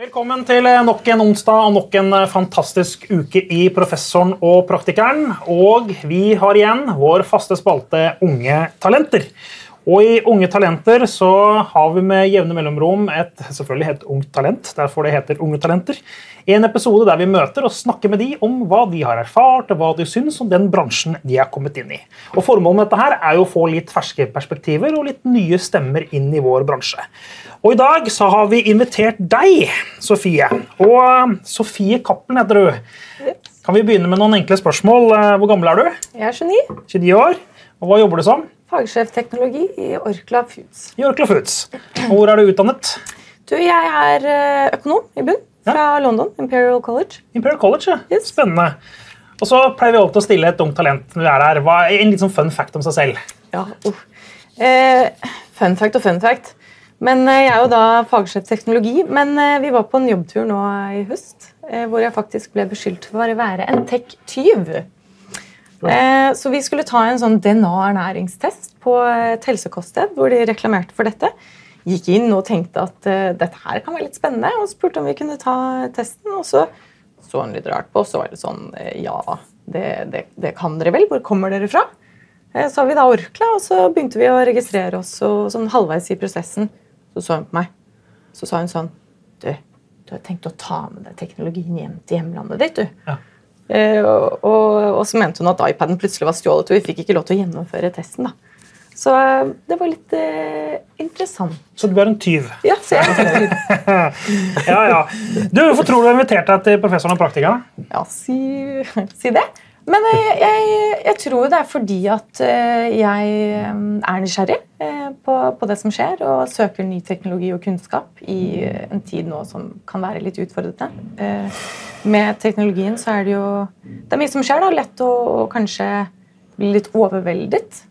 Velkommen til nok en onsdag og nok en fantastisk uke i Professoren og Praktikeren. Og vi har igjen vår faste spalte Unge talenter. Og i Unge talenter så har vi med jevne mellomrom et selvfølgelig helt ungt talent. Derfor det heter Unge talenter. En episode der vi møter og snakker med de om hva de har erfart og hva de syns om den bransjen de har kommet inn i. Og Formålet med dette her er jo å få litt ferske perspektiver og litt nye stemmer inn i vår bransje. Og I dag så har vi invitert deg, Sofie. Og Sofie Cappelen heter du. Kan vi begynne med noen enkle spørsmål? Hvor gammel er du? Jeg er 29. 29 år. Og Hva jobber du som? Fagsjefteknologi i Orkla Foods. I Orkla Foods. Og hvor er du utdannet? Du, jeg er eh, økonom i bunn fra London. Imperial College. Imperial College, ja. Yes. Spennende. Og så pleier vi alltid å stille et ungt talent når vi er her. Hva En litt sånn fun fact om seg selv. Ja, uh. Eh, fun fact og fun fact. Men eh, Jeg er jo da fagsjef teknologi, men eh, vi var på en jobbtur nå i høst hvor jeg faktisk ble beskyldt for å være en tech-tyv. Eh, så vi skulle ta en sånn DNA-ernæringstest på et helsekoststed hvor de reklamerte for dette. Gikk inn og tenkte at eh, dette her kan være litt spennende, og spurte om vi kunne ta testen. Og så så han litt rart på og var det sånn eh, Ja, det, det, det kan dere vel? Hvor kommer dere fra? Eh, Så har vi da Orkla, og så begynte vi å registrere oss. Og sånn halvveis i prosessen så så hun på meg. Så sa hun sånn Du, du har tenkt å ta med deg teknologien hjem til hjemlandet ditt, du. Ja. Eh, og, og, så mente hun at iPaden plutselig var stjålet, og vi fikk ikke lov til å gjennomføre testen. da. Så eh, det var litt eh, interessant. Så du er en tyv. Ja, så jeg, Ja, ja. Du, Hvorfor tror du du har invitert deg til professoren og praktikerne? ja si, si det. Men jeg, jeg, jeg tror det er fordi at eh, jeg eh, er nysgjerrig eh, på, på det som skjer, og søker ny teknologi og kunnskap i en tid nå som kan være litt utfordrende. Med teknologien så er det jo Det er mye som skjer. da, Lett å, kanskje bli litt overveldet.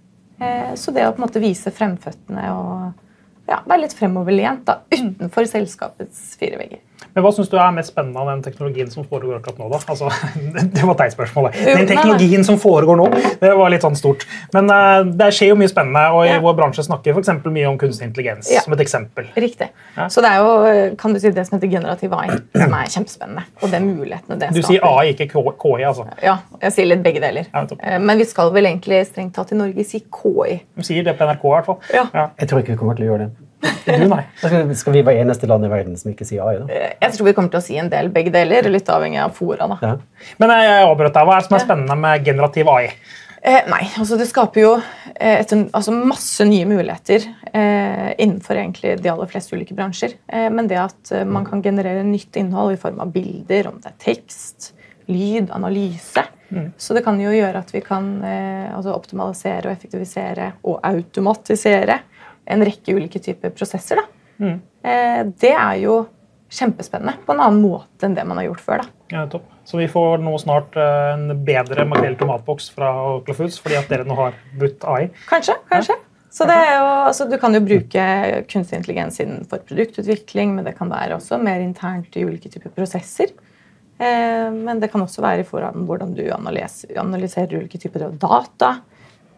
Så det å på en måte vise fremføttene og ja, være litt fremoverlent da, utenfor selskapets fire vegger. Men Hva syns du er mest spennende av den teknologien som foregår akkurat nå? da? Altså, det var deg spørsmålet. Den teknologien som foregår nå, det var litt sånn stort. Men uh, det skjer jo mye spennende, og i Ja. vår bransje snakker vi for mye om kunstig intelligens Ja. som et eksempel. Riktig. Ja. Så det er jo kan du si, det som heter generativ AI, som er kjempespennende. Og det er mulighetene det skaper. Du sier. AI, ikke KI, altså. Ja, jeg sier litt begge deler. Ja. Eh, Men vi skal vel egentlig strengt tatt i Norge si KI. De sier det på NRK i hvert fall. Ja. Jeg tror ikke vi kommer til å gjøre det. Du, nei. Skal, vi være eneste land i verden som ikke sier AI? da? Eh, Jeg tror vi kommer til å si en del begge deler, litt avhengig av fora. da. Ja. Men jeg jeg avbrøt deg. Hva er det som er spennende med generativ AI? Eh, nei, altså det skaper jo eh, et, altså masse nye muligheter eh, innenfor egentlig de aller fleste ulike bransjer. Eh, men det at eh, man kan generere nytt innhold i form av bilder, om det er tekst, lyd, analyse Så det kan jo gjøre at vi kan eh, altså optimalisere og effektivisere og automatisere en rekke ulike typer prosesser. Da. Eh, det er jo kjempespennende på en annen måte enn det man har gjort før. da. Ja, topp. Så vi får nå snart eh, en bedre makrell tomatboks fra Oakland Foods fordi at dere nå har budt AI. Kanskje. kanskje. Så det er jo, altså, Du kan jo bruke kunstig intelligens innenfor produktutvikling, men det kan være også mer internt i ulike typer prosesser. Eh, men det kan også være i hvordan du analyser, analyserer ulike typer data.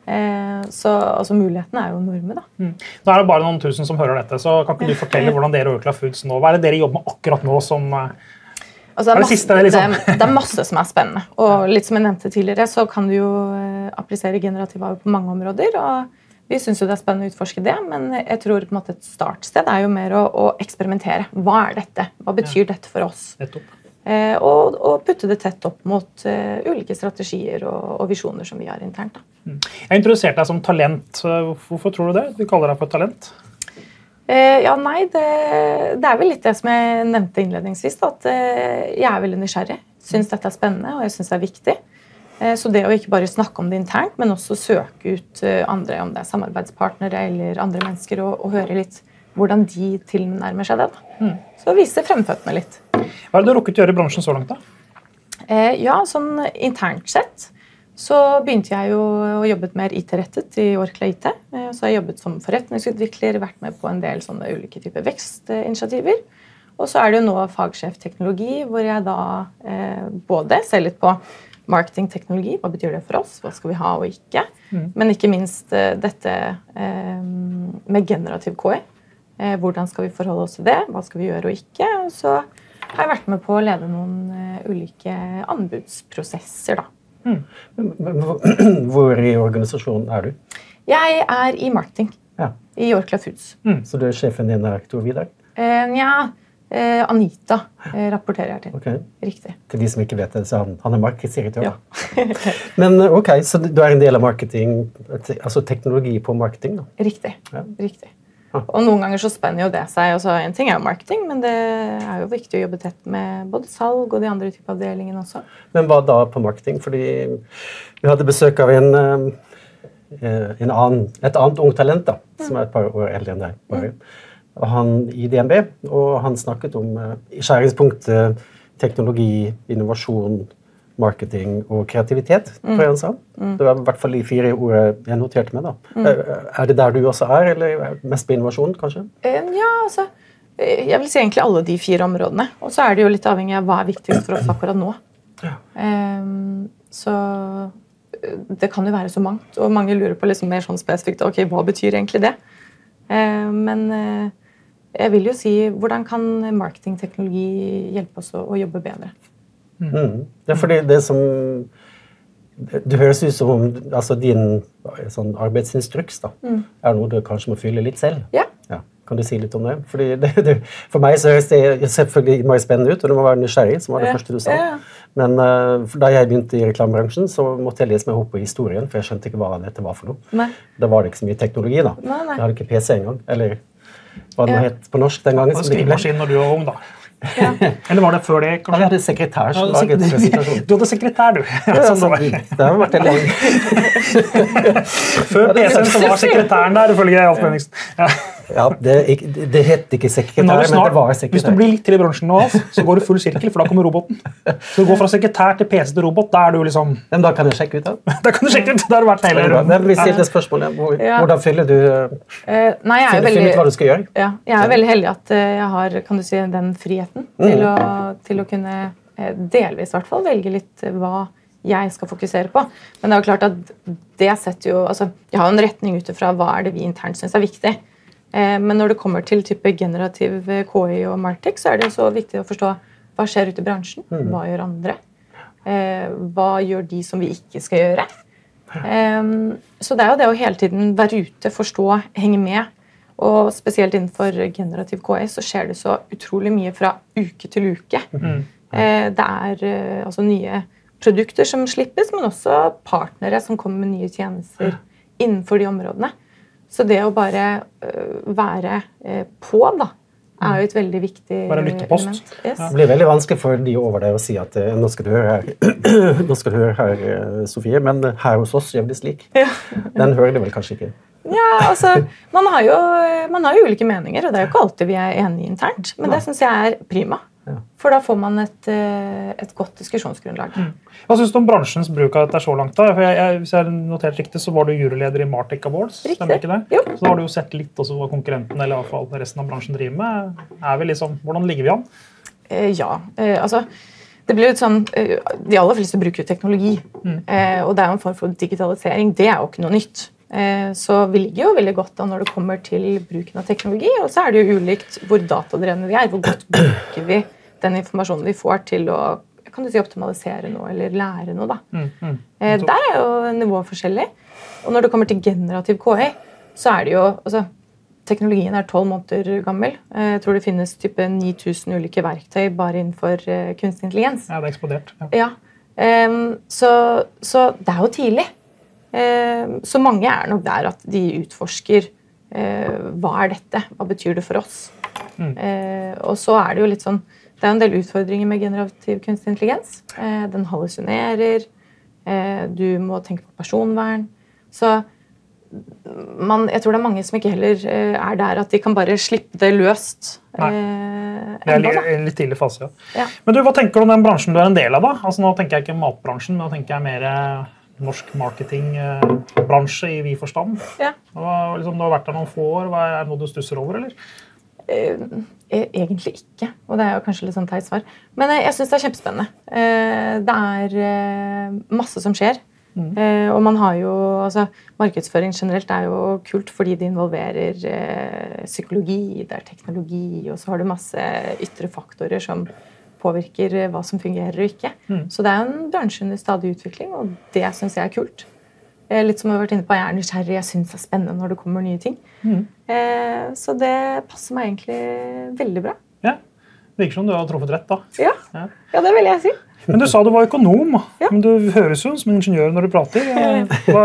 Eh, så altså, mulighetene er jo enorme. da. Nå er det bare noen tusen som hører dette, så kan ikke du fortelle hvordan dere Orkla Foods nå, Hva er det dere jobber med akkurat nå som altså, det, Er det masse, siste, liksom? det, det er masse som er spennende. Og litt som jeg nevnte tidligere, så kan du jo eh, applisere generativ AU på mange områder. og Vi syns det er spennende å utforske det, men jeg tror på en måte et startsted er jo mer å, å eksperimentere. Hva er dette? Hva betyr dette for oss? Nettopp. Eh, og, og putte det tett opp mot eh, ulike strategier og, og visjoner som vi har internt. Da. Jeg introduserte deg som talent. Hvorfor tror du det? Du kaller deg for talent. Eh, ja, nei, det, det er vel litt det som jeg nevnte innledningsvis. Da, at jeg er veldig nysgjerrig. Syns dette er spennende, og jeg syns det er viktig. Så det å ikke bare snakke om det internt, men også søke ut andre, om det er samarbeidspartnere eller andre mennesker, og, og høre litt hvordan de tilnærmer seg det. Da. Så vise fremføttene litt. Hva er det du har rukket å gjøre i bransjen så langt? da? Eh, ja, sånn internt sett så begynte jeg jo å jobbe mer IT-rettet i Orkla IT. Eh, Så har jeg jobbet som forretningsutvikler, vært med på en del sånne ulike typer vekstinitiativer. Og så er det jo nå fagsjefteknologi, hvor jeg da eh, både ser litt på marketingteknologi, hva betyr det for oss, hva skal vi ha og ikke, men ikke minst eh, dette eh, med generativ KI. Eh, hvordan skal vi forholde oss til det, hva skal vi gjøre og ikke. Og så har jeg vært med på å lede noen eh, ulike anbudsprosesser. da. Men- men hvor- i organisasjonen er du? Jeg er i marketing Ja. i Orkla Foods. Så du er sjefen din er Tor Vidar? Eh, Nja, eh, Anita eh, rapporterer jeg til. Okay. Riktig. Til de som ikke vet det, så han, han er markedsdirektør. Ja. Men eh, ok, så du er en del av marketing, altså teknologi på marketing? da? Riktig. Ja. Riktig. Og noen ganger så spenner jo det seg. altså En ting er jo marketing, men det er jo viktig å jobbe tett med både salg og de andre typer avdelingene også. Men hva da på marketing? Fordi vi hadde besøk av en, eh, en annen, et annet ungt talent da, som er et par år eldre enn deg. Og han i DNB, og han snakket om eh, skjæringspunktet teknologi, innovasjon, marketing og kreativitet, tror jeg han sa. Det var i hvert fall de fire ordene jeg noterte med. da. Mm. Er det der du også er, eller mest på innovasjon, kanskje? Eh, Ja, altså eh, Jeg vil si egentlig alle de fire områdene. Og så er det jo litt avhengig av hva er viktigst for oss akkurat nå. Ehm, så eh, det kan jo være så mangt, og mange lurer på liksom mer sånn spesifikt ok, hva betyr egentlig det. Um, men jeg vil jo si hvordan kan marketingteknologi hjelpe oss å, å jobbe bedre? Mm. Det er fordi det som Det høres ut som om altså din sånn arbeidsinstruks da, er noe du kanskje må fylle litt selv. Ja. Ja. Kan du si litt om det? Fordi det, det for meg så høres det selvfølgelig mye spennende ut, og du må være nysgjerrig, som var det Ja. første du sa. Ja. Men uh, da jeg begynte i reklamebransjen, så måtte jeg lese meg opp på historien, for jeg skjønte ikke hva dette var for noe. Nei. Da var det ikke så mye teknologi, da. Nei, nei. Jeg hadde ikke PC engang. Eller hva det Ja. het på norsk den gangen. Skrivemaskin når du var ung, da. Ja. Eller var det før det? Ja, kanskje? vi hadde sekretær som Ja, laget sekretær. presentasjon. Du hadde sekretær, du. Ja, Sånn det det har vært en lang Før PC-en så var sekretæren der, ifølge Alf Benningsen. Ja. Ja, det, det het ikke sekretær, Men snart, men, du det var hvis du blir litt til i bransjen nå, så går du full sirkel, for da kommer roboten. Så du går fra sekretær til PC til robot. Da er du liksom Men da kan jeg sjekke ut da. Da kan du sjekke ut. Da har du vært hele. Men vi stilte spørsmålet. Hvordan fyller du Eh, nei, jeg er veldig, hva du skal gjøre? Ja, jeg er veldig heldig at eh, jeg har kan du si, den friheten til, å, til å kunne delvis i hvert fall velge litt hva jeg skal fokusere på. Men det er jo klart at det setter jo altså, Jeg har en retning ut ifra hva er det vi internt syns er viktig. Eh, Men når det kommer til type generativ eh, KI og Martech, så er det så viktig å forstå hva skjer ute i bransjen. Hva gjør andre? Eh, Hva gjør de som vi ikke skal gjøre? Ehm, så det er jo det å hele tiden være ute, forstå, henge med. Og spesielt innenfor generativ KI så skjer det så utrolig mye fra uke til uke. Eh, det er altså nye produkter som slippes, men også partnere som kommer med nye tjenester innenfor de områdene. Så det å bare eh, være eh, på, da, er jo et veldig viktig Bare lyttepost. Yes. Det blir veldig vanskelig for de over deg å si at eh, nå skal du høre her, nå skal du høre her, Sofie, men her hos oss gjør vi det slik. Den hører du vel kanskje ikke? Ja, altså, man har, jo, man har jo ulike meninger, og det er jo ikke alltid vi er enige internt. Men det syns jeg er prima. For da får man et, eh, et godt diskusjonsgrunnlag. Hva syns du om bransjens bruk av dette så langt? da? For jeg, jeg, hvis jeg notert riktig, så var du juryleder i Martic Awards. Riktig. Stemmer ikke det? Jo. Så da har du jo sett litt også hva konkurrenten eller i hvert fall resten av bransjen driver med. Er vi liksom, hvordan ligger vi an? Eh, ja, eh, altså det blir litt sånn, eh, De aller fleste bruker jo teknologi. Eh, og det er jo en form for digitalisering. Det er jo ikke noe nytt. Eh, så vi ligger jo veldig godt an når det kommer til bruken av teknologi. Og så er det jo ulikt hvor datadrevne vi er. Hvor godt bruker vi den informasjonen vi får til å kan du si, optimalisere noe eller lære noe. da. Eh, der er jo nivået forskjellig. Og når det kommer til generativ KI, så er det jo altså, Teknologien er tolv måneder gammel. Eh, Jeg tror det finnes type 9000 ulike verktøy bare innenfor kunstig intelligens. Ja, det er eksplodert. Ja. Ja. Um, så, så det er jo tidlig. Ehm, så mange er nok der at de utforsker eh, hva er dette, hva betyr det for oss. Mm. og så er det jo litt sånn Det er en del utfordringer med generativ kunstig intelligens. Eh, den hallusinerer. Eh, du må tenke på personvern. Så man, jeg tror det er mange som ikke heller eh, er der at de kan bare slippe det løst. Nei. eh, Det er en litt tidlig fase. Ja. Ja. Men du, Hva tenker du om den bransjen du er en del av? da? Altså Nå tenker jeg ikke matbransjen, men nå tenker jeg mer eh, norsk marketingbransje i vid forstand. Ja. Liksom, du har vært der noen få år. Hva er det noe du stusser over, eller? Eh, Egentlig ikke, og det er jo kanskje litt sånn teit svar. Men eh, jeg syns det er kjempespennende. Eh, Det er eh, masse som skjer. Eh, og man har jo, altså Markedsføring generelt er jo kult fordi det involverer psykologi, det er teknologi, og så har du masse ytre faktorer som påvirker eh, hva som fungerer og ikke. Så det er en bransje under stadig utvikling, og det syns jeg er kult. Eh, litt som jeg har vært inne på, Jeg er nysgjerrig, jeg syns det er spennende når det kommer nye ting. Eh, så det passer meg egentlig veldig bra. Ja. Virker som du har truffet rett, da. Ja, Ja. ja det vil jeg si. Men du sa du var økonom. Ja. Men du høres jo som en ingeniør når du prater. Hva,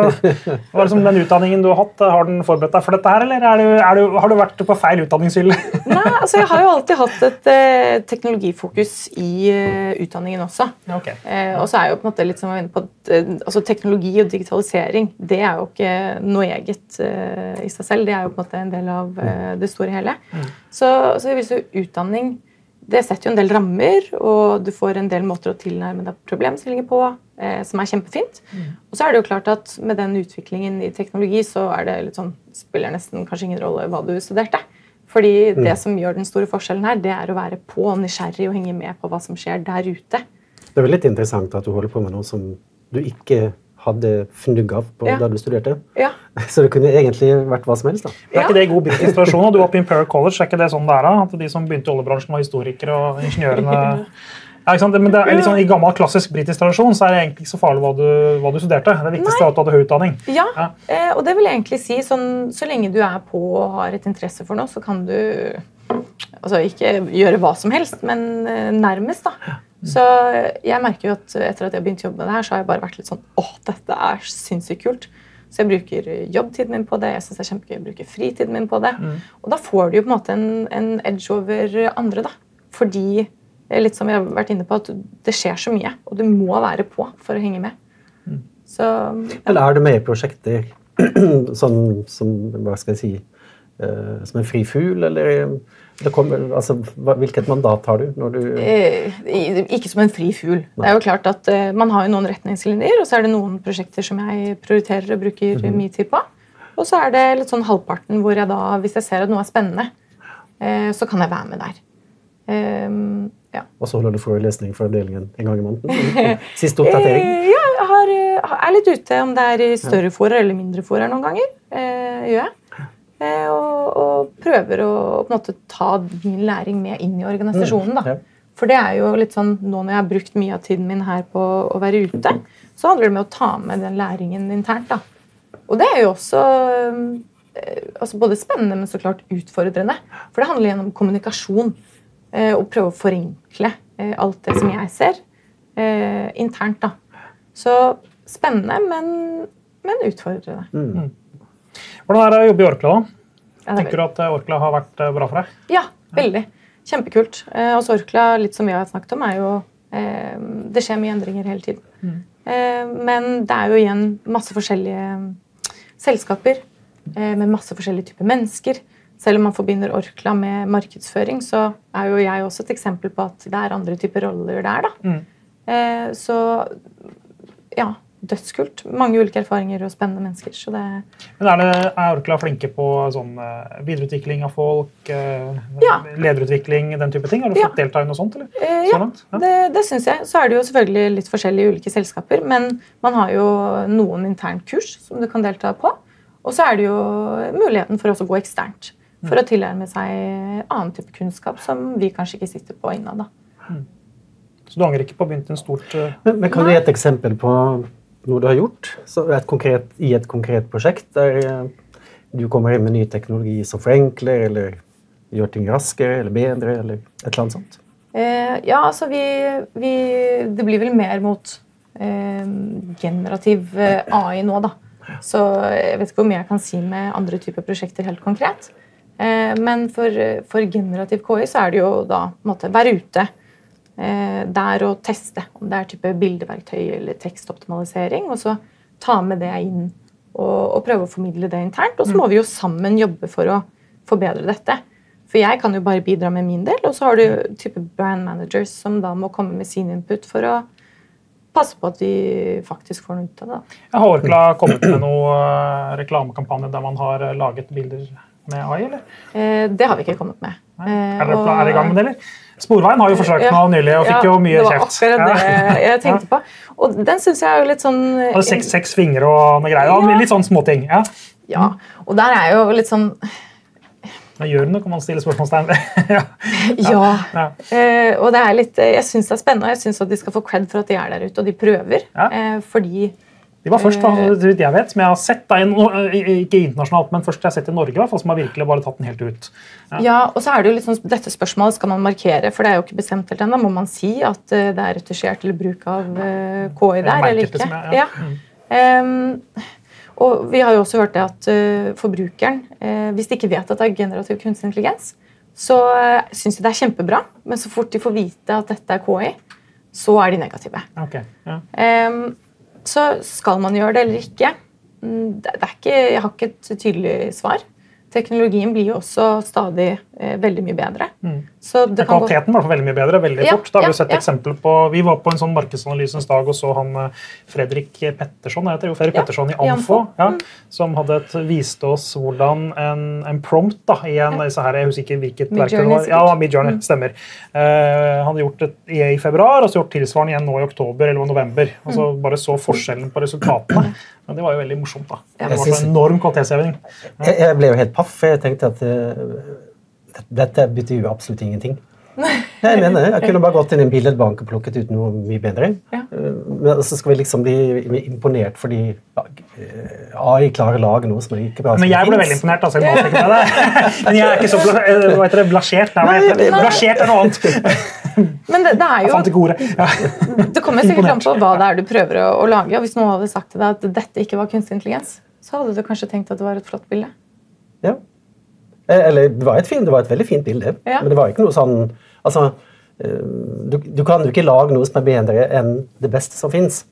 hva er den utdanningen du har hatt, har den forberedt deg for dette her, eller er du, er du, har du vært på feil utdanningshylle? Nei, altså Jeg har jo alltid hatt et eh, teknologifokus i uh, utdanningen også. Okay. Eh, og så er jo på en måte litt som jeg var inne på, at, eh, altså Teknologi og digitalisering det er jo ikke noe eget eh, i seg selv. Det er jo på en måte en del av eh, det store hele. Så, så hvis du utdanning det setter jo en del rammer, og du får en del måter å tilnærme deg problemstillinger på, eh, som er kjempefint. Og så er det jo klart at med den utviklingen i teknologi, så er det litt sånn, spiller nesten kanskje ingen rolle hva du studerte. Fordi det som gjør den store forskjellen her, det er å være på, nysgjerrig og henge med på hva som skjer der ute. Det er vel litt interessant at du holder på med noe som du ikke hadde fnugg av på Ja. da du studerte. Ja, Så det kunne egentlig vært hva som helst. da. Er ikke det god og Du var på Imperial College, er ikke det sånn det er? da? At de som begynte i oljebransjen, var historikere og ingeniørene ja, ikke sant? Men det er litt sånn, I gammel klassisk britisk tradisjon så er det egentlig ikke så farlig hva du, hva du studerte. Det viktigste er at du hadde høy utdanning. Ja, Ja. eh, og det vil jeg egentlig si. Sånn, så lenge du er på og har et interesse for noe, så kan du altså ikke gjøre hva som helst, men eh, nærmest, da. Så jeg merker jo at etter at jeg begynte å jobbe med det her, så har jeg bare vært litt sånn åh, dette er sinnssykt kult. Så jeg bruker jobbtiden min på det, jeg synes det er kjempegøy å bruke fritiden min på det. Og da får du jo på en måte en, en edge over andre, da. Fordi, eh, litt som vi har vært inne på, at det skjer så mye, og du må være på for å henge med. Så ja. Eller er du med i prosjekter sånn som Hva skal jeg si Som en fri fugl, eller det kommer, altså, Hvilket mandat har du når du Eh, ikke som en fri fugl. Det er jo klart at eh, Man har jo noen retningslinjer, og så er det noen prosjekter som jeg prioriterer og bruker mye tid på. Og så er det litt sånn halvparten hvor jeg da, hvis jeg ser at noe er spennende, eh, så kan jeg være med der. Ehm, ja. Og så holder du forelesning for avdelingen en gang i måneden? Siste oppdatering? Eh, ja, jeg har, eh, er litt ute om det er i større fora eller mindre fora noen ganger. Eh, gjør jeg. Eh, og, og prøver å på en måte ta min læring med inn i organisasjonen. da. For det er jo litt sånn, nå når jeg har brukt mye av tiden min her på å være ute, så handler det med å ta med den læringen internt. da. Og det er jo også eh, altså både spennende, men så klart utfordrende. For det handler igjen om kommunikasjon. eh, Og prøve å forenkle alt det som jeg ser, eh, internt. da. Så spennende, men, men utfordrende. Mm. Hvordan er det å jobbe i Orkla? da? Ja, er Tenker du at eh, Orkla har vært eh, bra for deg? Ja, veldig. Kjempekult. Eh, også Orkla, litt som vi har snakket om, er jo eh, Det skjer mye endringer hele tiden. Eh, men det er jo igjen masse forskjellige selskaper eh, med masse forskjellige typer mennesker. Selv om man forbinder Orkla med markedsføring, så er jo jeg også et eksempel på at det er andre typer roller der. da. Mm. Eh, så ja, dødskult. Mange ulike erfaringer og spennende mennesker. Så det Men Er, det, er Orkla flinke på sånn eh, videreutvikling av folk? eh, Ja. Lederutvikling, den type ting? Har du Ja. fått delta i noe sånt? eller? Eh, Så ja, langt? Ja. det, det syns jeg. Så er det jo selvfølgelig litt forskjellig i ulike selskaper, men man har jo noen internkurs som du kan delta på. Og så er det jo muligheten for også å gå eksternt. For å tilnærme seg annen type kunnskap som vi kanskje ikke sitter på innad. da. Så du angrer ikke på å begynne en stort uh... Men, men kan du gi et eksempel på noe du har gjort et konkret, i et konkret prosjekt der eh, du kommer inn med ny teknologi som forenkler, eller gjør ting raskere eller bedre, eller et eller annet sånt? Eh, ja, altså vi, vi Det blir vel mer mot eh, generativ eh, AI nå, da. Så jeg vet ikke hvor mye jeg kan si med andre typer prosjekter helt konkret. Eh, men for, for generativ KI så er det jo da måte være ute eh, der og teste om det er type bildeverktøy eller tekstoptimalisering, og så ta med det inn og, og prøve å formidle det internt. Og så må vi jo sammen jobbe for å forbedre dette. For jeg kan jo bare bidra med min del, og så har du type brand managers som da må komme med sin input for å passe på at vi faktisk får noe ut av det. Jeg har Orkla kommet med noen reklamekampanjer reklamekampanje der man har eh, laget bilder med AI, eller? Eh, det har vi ikke kommet med. Eh, Er dere og- er dere i gang med det, eller? Sporveien har jo forsøkt Ja. nå nylig og fikk Ja, jo mye kjeft. det var akkurat det jeg tenkte på. Og den syns jeg er jo litt sånn Hadde seks, seks fingre og noe greier. Ja. Litt sånn småting. Ja. Ja, og der er jo litt sånn Men gjør du noe, kan man stille spørsmålstegn ved. ja. Ja. Ja. Eh, og det er litt, jeg syns det er spennende, og jeg syns at de skal få cred for at de er der ute og de prøver. Eh, fordi De var først, Eh. så vidt jeg vet, som jeg har sett, da, ikke internasjonalt, men først jeg har sett i Norge, i hvert fall, som har virkelig bare tatt den helt ut. Ja. Ja, og så er det jo litt sånn, Dette spørsmålet skal man markere, for det er jo ikke bestemt helt ennå. Må man si at eh, det er retusjert eller bruk av eh, KI der, eller ikke? Jeg, ja. ja. Ehm, og vi har jo også hørt det at forbrukeren, hvis de ikke vet at det er generativ kunstig intelligens, så uh, syns de det er kjempebra, men så fort de får vite at dette er KI, så er de negative. Ok, ja. Ehm, så skal man gjøre det eller ikke? Mm, Det, er ikke, jeg har ikke et tydelig svar. Teknologien blir jo også stadig eh, veldig mye bedre. Så det kvaliteten gå- var veldig mye bedre. veldig Ja, fort. Da har vi ja, jo sett ja. eksempler på, Vi var på en sånn markedsanalysens dag og så han eh, Fredrik Petterson heter jo Fredrik Ja, Petterson i Amfo, ja, som hadde et, viste oss hvordan en, en prompt da, i en disse her, Jeg husker ikke hvilket verktøy det var. Ja, Midjourney, stemmer. Eh, han hadde gjort det i, i februar og så gjort tilsvarende igjen nå i oktober eller november. og så Bare så forskjellen på resultatene. Men det var jo veldig morsomt. da. Det var Jeg så synes- enorm kvalitetsheving. Jeg, jeg ble jo helt paff. Jeg tenkte at uh, dette betyr jo absolutt ingenting. Jeg mener, jeg kunne bare gått inn i en billedbank og plukket ut noe mye bedre. Ja. Eh, Men så skal vi liksom bli imponert fordi ja, eh, AI klarer å lage noe som er like bra som Men jeg ble veldig imponert. altså, jeg det. Men jeg er ikke så bla, eh, hva heter det, blasjert. Nei? Nei. Blasjert er noe annet. Men det, det er jo. Ja. Det kommer sikkert an på hva det er du prøver å, å lage. og Hvis noen hadde sagt til deg at dette ikke var kunstig intelligens, så hadde du kanskje tenkt at det var et flott bilde. Ja. Eller det var et, fint, det var et veldig fint bilde, Ja. men det var ikke noe sånn altså, eh, du, du kan jo ikke lage noe som er bedre enn det beste som fins.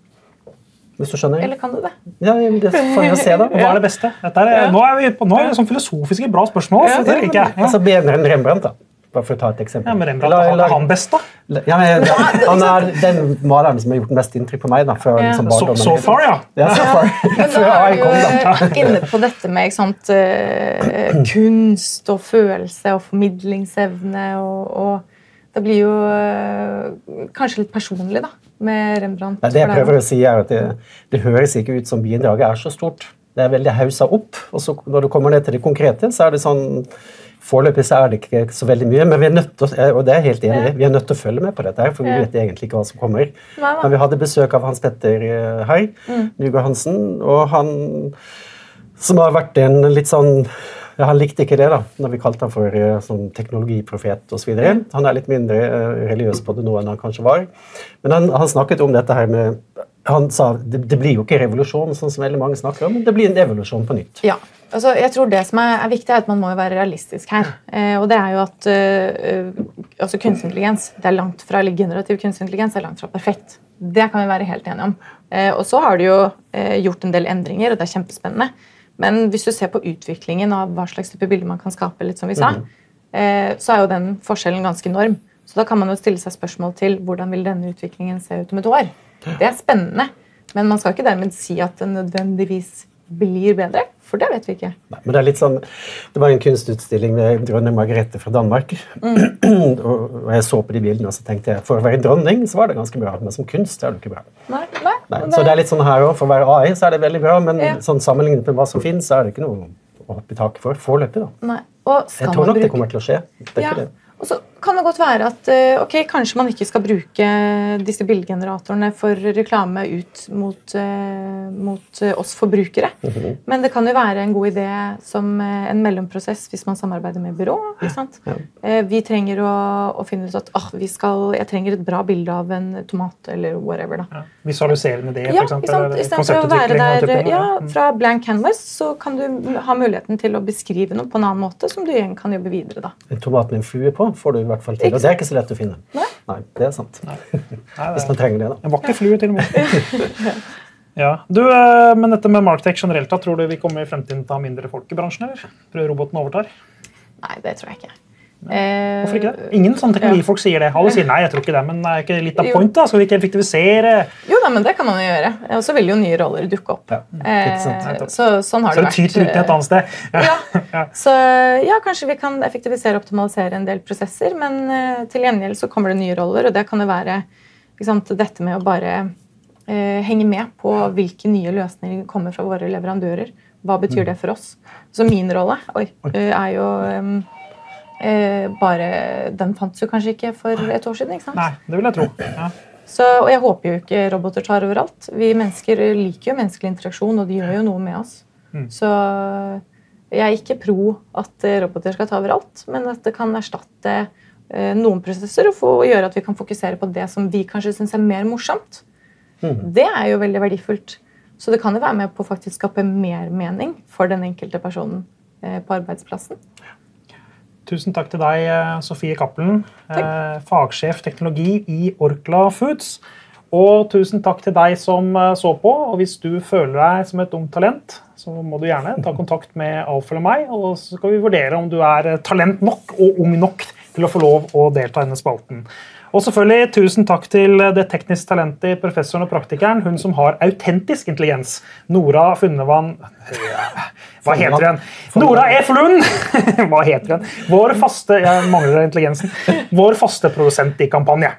Hvis du skjønner? Eller kan du det? Ja, det får vi jo se, da. Hva er det beste? Dette er, Nå er vi på, nå er det sånn filosofiske, bra spørsmål. Ja, så det liker jeg. Ja. Altså Bedre enn Rembrandt, da. Bare for å ta et eksempel. Ja, men Rembrandt, La- la- er han best, da? Ja, men, han er den maleren som har gjort mest inntrykk på meg. da, fra Ja. liksom So, so far, ja. Ja, so far. Men da er vi jo inne på dette med ikke sant, eh, kunst og følelse og formidlingsevne. Og, og det blir jo eh, kanskje litt personlig da, med Rembrandt. Ja, det jeg prøver å si er at det, det høres ikke ut som bidraget er så stort. Det er veldig hausa opp. og så Når du kommer ned til det konkrete, så er det sånn Foreløpig så er det ikke så veldig mye, men vi er nødt til å, og det er helt enig vi er nødt til å følge med på dette. her, For vi vet egentlig ikke hva som kommer. Men vi hadde besøk av Hans Petter eh, her, Mm. Nygaard Hansen, og han som har vært en litt sånn ja, Han likte ikke det da, når vi kalte han for eh, sånn teknologiprofet osv. Han er litt mindre eh, religiøs på det nå enn han kanskje var. Men han, han snakket om dette her med Han sa det, det blir jo ikke revolusjon, sånn som veldig mange snakker om, men det blir en evolusjon på nytt. Ja, altså jeg tror Det som er, er viktig, er at man må jo være realistisk her. Eh, og det er jo at eh, altså Kunstig intelligens det er langt fra, eller generativ kunstig intelligens er langt fra perfekt. Det kan vi være helt enige om. Eh, og så har du jo gjort en del endringer, og det er kjempespennende. Men hvis du ser på utviklingen av hva slags type bilder man kan skape, litt som vi sa, eh, så er jo den forskjellen ganske enorm. Så da kan man jo stille seg spørsmål til hvordan vil denne utviklingen se ut om et år. Det er spennende, men man skal ikke dermed si at det nødvendigvis blir bedre, for det vet vi ikke. Nei, men Det er litt sånn, det var en kunstutstilling med dronning Margrethe fra Danmark. og jeg så på de bildene og så tenkte jeg, for å være dronning så var det ganske bra, men som kunst er det ikke bra. Nei, nei, Nei, så det er litt sånn her også, For å være AI så er det veldig bra, men Ja. sånn sammenlignet med hva som finnes, så er det ikke noe å hoppe i taket for foreløpig. da. nei. Og skal Jeg tror nok nok det kommer til å skje. Det er Ja, ikke det. Og så kan det godt være at eh, ok, kanskje man ikke skal bruke disse bildegeneratorene for reklame ut mot, eh, mot eh, oss forbrukere. Mhm. Men det kan jo være en god idé som en mellomprosess hvis man samarbeider med byrå. ikke sant? Ja. Eh, vi trenger å, å finne ut at oh, vi skal, jeg trenger et bra bilde av en tomat eller whatever. da. Ja. Visualiserende det, Ja, sant? eller Istedenfor å være der ja, Mm. fra blank canvas, så kan du ha muligheten til å beskrive noe på en annen måte som du igjen kan jobbe videre. da. En tomat med en flue på får du i hvert fall til. Og det er ikke så lett å finne. Nei. det er sant. Nei, Hvis man trenger det, da. En vakker flue, til og med. Ja. Du, eh, men dette med Marktech generelt, da, tror du vi kommer i fremtiden til å ha mindre folk i bransjen? eller? Tror roboten overtar? Nei, det tror jeg ikke. Eh, Hvorfor ikke det? Ingen sånne teknologifolk sier det. Alle sier nei, jeg tror ikke det, men er ikke litt av point da? Skal vi ikke effektivisere? Jo da, men det kan man jo gjøre. Og så vil jo nye roller dukke opp. Ja, sant. Eh, så sånn har Så det det tyter ut et annet sted. Ja. Ja. Så ja, kanskje vi kan effektivisere og optimalisere en del prosesser, men eh, til gjengjeld så kommer det nye roller, og det kan jo være sant, dette med å bare eh, henge med på hvilke nye løsninger kommer fra våre leverandører. Hva betyr det for oss? Så min rolle oi, eh, er jo eh, bare Den fantes jo kanskje ikke for et år siden. ikke sant? Nei, det vil jeg tro. Ja. Så, og jeg håper jo ikke roboter tar overalt. Vi mennesker liker jo menneskelig interaksjon, og de gjør jo noe med oss. Mm. Så jeg er ikke pro at eh, roboter skal ta overalt, men at det kan erstatte eh, noen prosesser og få, gjøre at vi kan fokusere på det som vi kanskje syns er mer morsomt. Mm. Det er jo veldig verdifullt. Så det kan jo være med på å faktisk skape mer mening for den enkelte personen eh, på arbeidsplassen. Tusen takk til deg, eh, Sofie Cappelen, eh, fagsjef teknologi i Orkla Foods. Og tusen takk til deg som eh, så på. Og hvis du føler deg som et ungt talent, så må du gjerne ta kontakt med Alf eller meg, og så skal vi vurdere om du er eh, talent nok og ung nok til å få lov å delta i denne spalten. Og selvfølgelig tusen takk til det teknisk talentet i professoren og praktikeren, hun som har autentisk intelligens. Nora Funnevann Hva heter hun? Nora F. Lund! Hva heter hun? Vår faste Jeg mangler intelligensen. Vår faste produsent i kampanje.